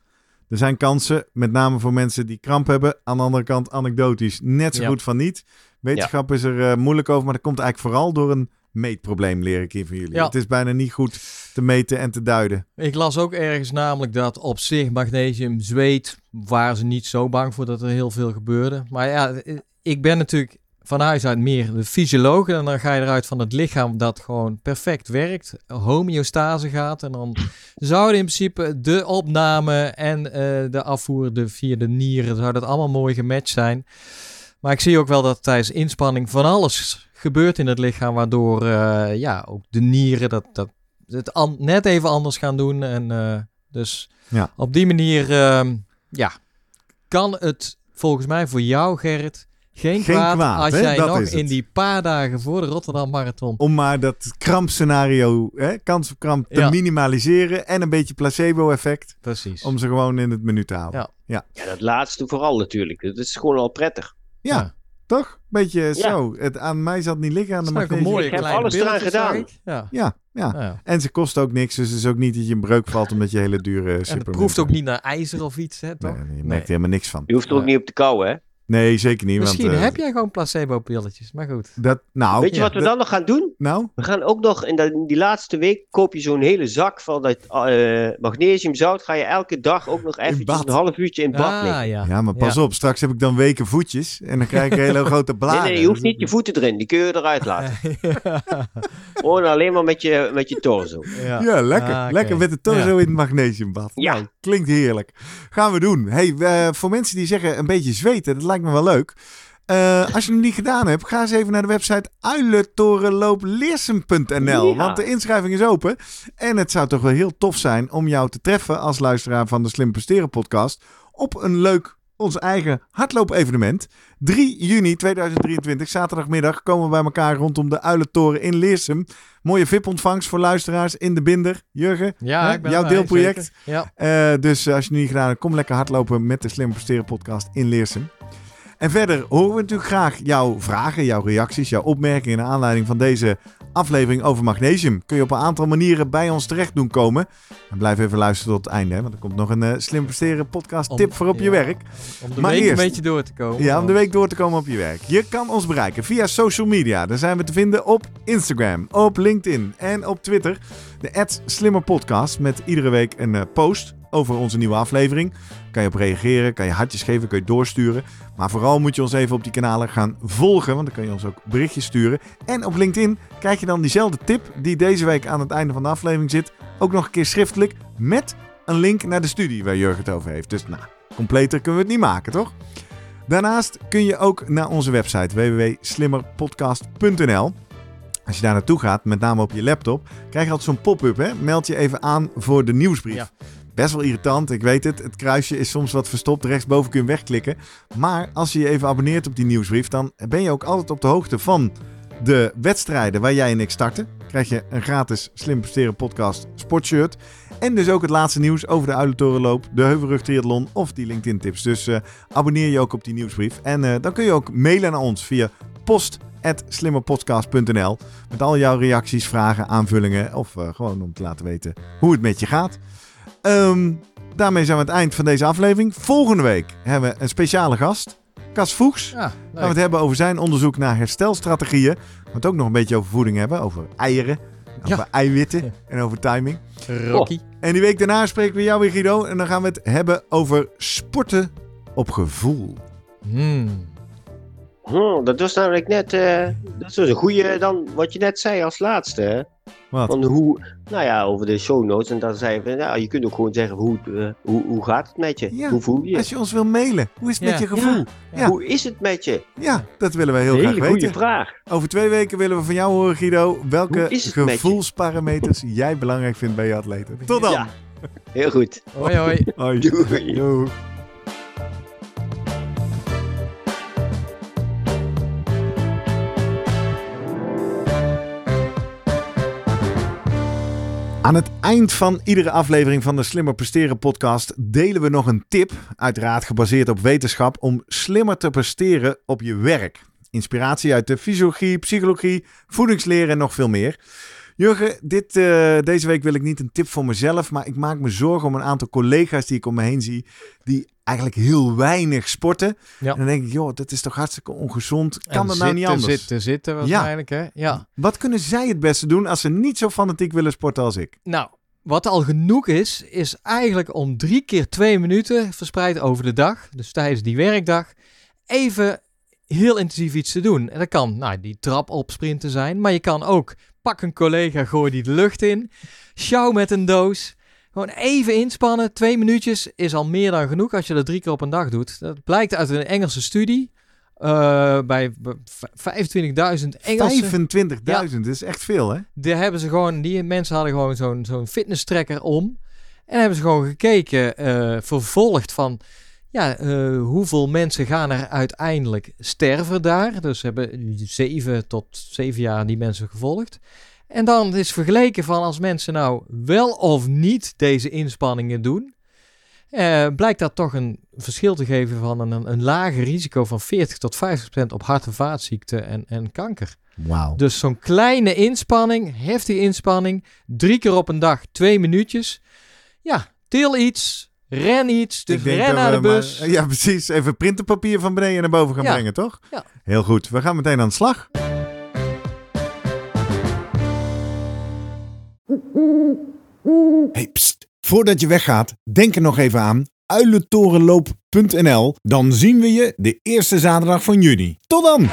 Er zijn kansen, met name voor mensen die kramp hebben. Aan de andere kant, anekdotisch, net zo Ja. goed van niet. Wetenschap is er eh, moeilijk over, maar dat komt eigenlijk vooral door een meetprobleem, leer ik hier van jullie. Ja. Het is bijna niet goed te meten en te duiden. Ik las ook ergens namelijk dat op zich magnesium zweet, waren ze niet zo bang voor dat er heel veel gebeurde. Maar ja, eh, ik ben natuurlijk van huis uit meer de fysioloog. En dan ga je eruit van het lichaam dat gewoon perfect werkt, homeostase gaat. En dan zouden in principe de opname en eh, de afvoer de, via de nieren, zou dat allemaal mooi gematcht zijn. Maar ik zie ook wel dat tijdens inspanning van alles gebeurt in het lichaam, waardoor eh, ja, ook de nieren dat, dat het an- net even anders gaan doen. En eh, dus Ja. op die manier ehm, ja, kan het volgens mij voor jou, Gerrit, geen, Geen kwaad, kwaad, als hè? jij Dat nog in die paar dagen voor de Rotterdam Marathon Om maar dat krampscenario, hè, kans op kramp, te Ja. minimaliseren. En een beetje placebo-effect. Precies. Om ze gewoon in het menu te houden. Ja. Ja, dat laatste vooral natuurlijk. Dat is gewoon al prettig. Ja, Ja. toch? Beetje Ja. zo. Het, aan mij zat het niet liggen aan de een magnesium. mooie Ik heb kleine alles eraan gedaan. Ja. Ja, ja. Ja. En ze kost ook niks, dus het is ook niet dat je in breuk valt omdat je hele dure En het proeft ook niet naar ijzer of iets, hè, toch? Nee, je merkt Nee. er helemaal niks van. Je hoeft er ook Ja. niet op te kouwen, hè? Nee, zeker niet. Misschien want, eh, heb jij gewoon placebo-pilletjes, maar goed. Dat, nou, Weet je ja, wat we dat- dan nog gaan doen? nou, We gaan ook nog in, dat, in die laatste week koop je zo'n hele zak van dat eh, magnesiumzout. Ga je elke dag ook nog eventjes een half uurtje in bad liggen. Ah, ja. ja, maar pas op. Straks heb ik dan weken voetjes en dan krijg ik *laughs* hele grote Nee, bladen. nee, je hoeft niet je voeten erin. Die kun je eruit laten. *laughs* Gewoon alleen maar met je, met je torso. *laughs* ja. Ja, lekker. Ah. Lekker met de torso Ja. in het magnesiumbad. Ja. Nou, klinkt heerlijk. Gaan we doen. Hey, eh, voor mensen die zeggen een beetje zweten, dat lijkt me wel leuk. Eh, als je het niet gedaan hebt, ga eens even naar de website uilentorenloopleersum.nl. Ja. Want de inschrijving is open. En het zou toch wel heel tof zijn om jou te treffen als luisteraar van de Slim Presteren podcast op een leuk, ons eigen hardloop-evenement. 3 juni 2023, zaterdagmiddag, komen we bij elkaar rondom de Uilentoren in Leersum. Mooie VIP-ontvangst voor luisteraars in de binder. Jurgen, Ja, hè? jouw deelproject. Ja. Eh, dus als je het niet gedaan hebt, kom lekker hardlopen met de Slim Presteren podcast in Leersum. En verder horen we natuurlijk graag jouw vragen, jouw reacties, jouw opmerkingen naar aanleiding van deze aflevering over magnesium. Kun je op een aantal manieren bij ons terecht doen komen. En blijf even luisteren tot het einde, hè, want er komt nog een eh, Slim Presteren podcast Om- tip voor op je werk. Om de Maar week eerst- een beetje door te komen. Ja, om de week door te komen op je werk. Je kan ons bereiken via social media. Daar zijn we te vinden op Instagram, op LinkedIn en op Twitter. De @slimmerpodcast met iedere week een eh, post over onze nieuwe aflevering. Kan je op reageren, kan je hartjes geven, kun je doorsturen. Maar vooral moet je ons even op die kanalen gaan volgen, want dan kan je ons ook berichtjes sturen. En op LinkedIn krijg je dan diezelfde tip die deze week aan het einde van de aflevering zit, ook nog een keer schriftelijk met een link naar de studie waar Jurgen het over heeft. Dus nou, completer kunnen we het niet maken, toch? Daarnaast kun je ook naar onze website www.slimmerpodcast.nl. Als je daar naartoe gaat, met name op je laptop, krijg je altijd zo'n pop-up. Hè? Meld je even aan voor de nieuwsbrief. Best wel irritant, ik weet het. Het kruisje is soms wat verstopt. Rechtsboven kun je wegklikken. Maar als je je even abonneert op die nieuwsbrief, dan ben je ook altijd op de hoogte van de wedstrijden waar jij en ik starten. Krijg je een gratis Slim Presteren podcast sportshirt. En dus ook het laatste nieuws over de Uilentorenloop, de Heuvelrug Triathlon of die LinkedIn tips. Dus eh, abonneer je ook op die nieuwsbrief. En eh, dan kun je ook mailen naar ons via post.slimmerpodcast.nl met al jouw reacties, vragen, aanvullingen of eh, gewoon om te laten weten hoe het met je gaat. Ehm, daarmee zijn we aan het eind van deze aflevering. Volgende week hebben we een speciale gast, Cas Voeks. Ja, Gaan we het hebben over zijn onderzoek naar herstelstrategieën. We gaan het ook nog een beetje over voeding hebben, over eieren, over Ja. eiwitten en over timing. Rocky. En die week daarna spreken we jou weer, Guido. En dan gaan we het hebben over sporten op gevoel. Hmm. Hm, dat was namelijk net, eh, dat was een goede dan wat je net zei als laatste. Wat? Van hoe, nou ja, over de show notes. En dan zei je van, ja, je kunt ook gewoon zeggen, hoe, eh, hoe, hoe gaat het met je? Ja, Hoe voel je je? Als je ons wil mailen, hoe is het met je gevoel? Ja. Hoe is het met je? Ja, dat willen we heel Een graag hele goede weten. vraag. Over twee weken willen we van jou horen, Guido, welke gevoelsparameters jij belangrijk vindt bij je atleten. Tot dan! Ja. Heel goed. Hoi hoi. Hoi. Doei. Doei. Aan het eind van iedere aflevering van de Slimmer Presteren podcast delen we nog een tip, uiteraard gebaseerd op wetenschap, om slimmer te presteren op je werk. Inspiratie uit de fysiologie, psychologie, voedingsleer en nog veel meer. Jurgen, dit, eh, deze week wil ik niet een tip voor mezelf, maar ik maak me zorgen om een aantal collega's die ik om me heen zie, die eigenlijk heel weinig sporten. Ja. En dan denk ik, joh, dat is toch hartstikke ongezond. Kan En dat nou niet zitten, anders? Zitten, zitten waarschijnlijk, hè? Ja. Wat kunnen zij het beste doen als ze niet zo fanatiek willen sporten als ik? Nou, wat al genoeg is, is eigenlijk om drie keer twee minuten verspreid over de dag, dus tijdens die werkdag, even heel intensief iets te doen. En dat kan nou, die trap opsprinten zijn, maar je kan ook pak een collega, gooi die de lucht in, sjouw met een doos. Gewoon even inspannen, twee minuutjes is al meer dan genoeg als je dat drie keer op een dag doet. Dat blijkt uit een Engelse studie. eh, bij v- 25.000 Engelse 25.000, dat is echt veel, hè? daar hebben ze gewoon, die mensen hadden gewoon zo'n zo'n fitness tracker om. En hebben ze gewoon gekeken, eh, vervolgd van, ja, eh, hoeveel mensen gaan er uiteindelijk sterven daar. Dus hebben zeven tot zeven jaar die mensen gevolgd. En dan is vergeleken van als mensen nou wel of niet deze inspanningen doen. eh, blijkt dat toch een verschil te geven van een, een lager risico van 40 tot 50 procent op hart- en vaatziekten en, en kanker. Wauw. Dus zo'n kleine inspanning, heftige inspanning, drie keer op een dag, twee minuutjes. Ja, til iets, ren iets, dus ren naar de bus. maar- ja, precies. Even printerpapier van beneden naar boven gaan Ja. brengen, toch? Ja. Heel goed. We gaan meteen aan de slag. Hey, pst. Voordat je weggaat, denk er nog even aan uilentorenloop.nl. Dan zien we je de eerste zaterdag van juni. Tot dan!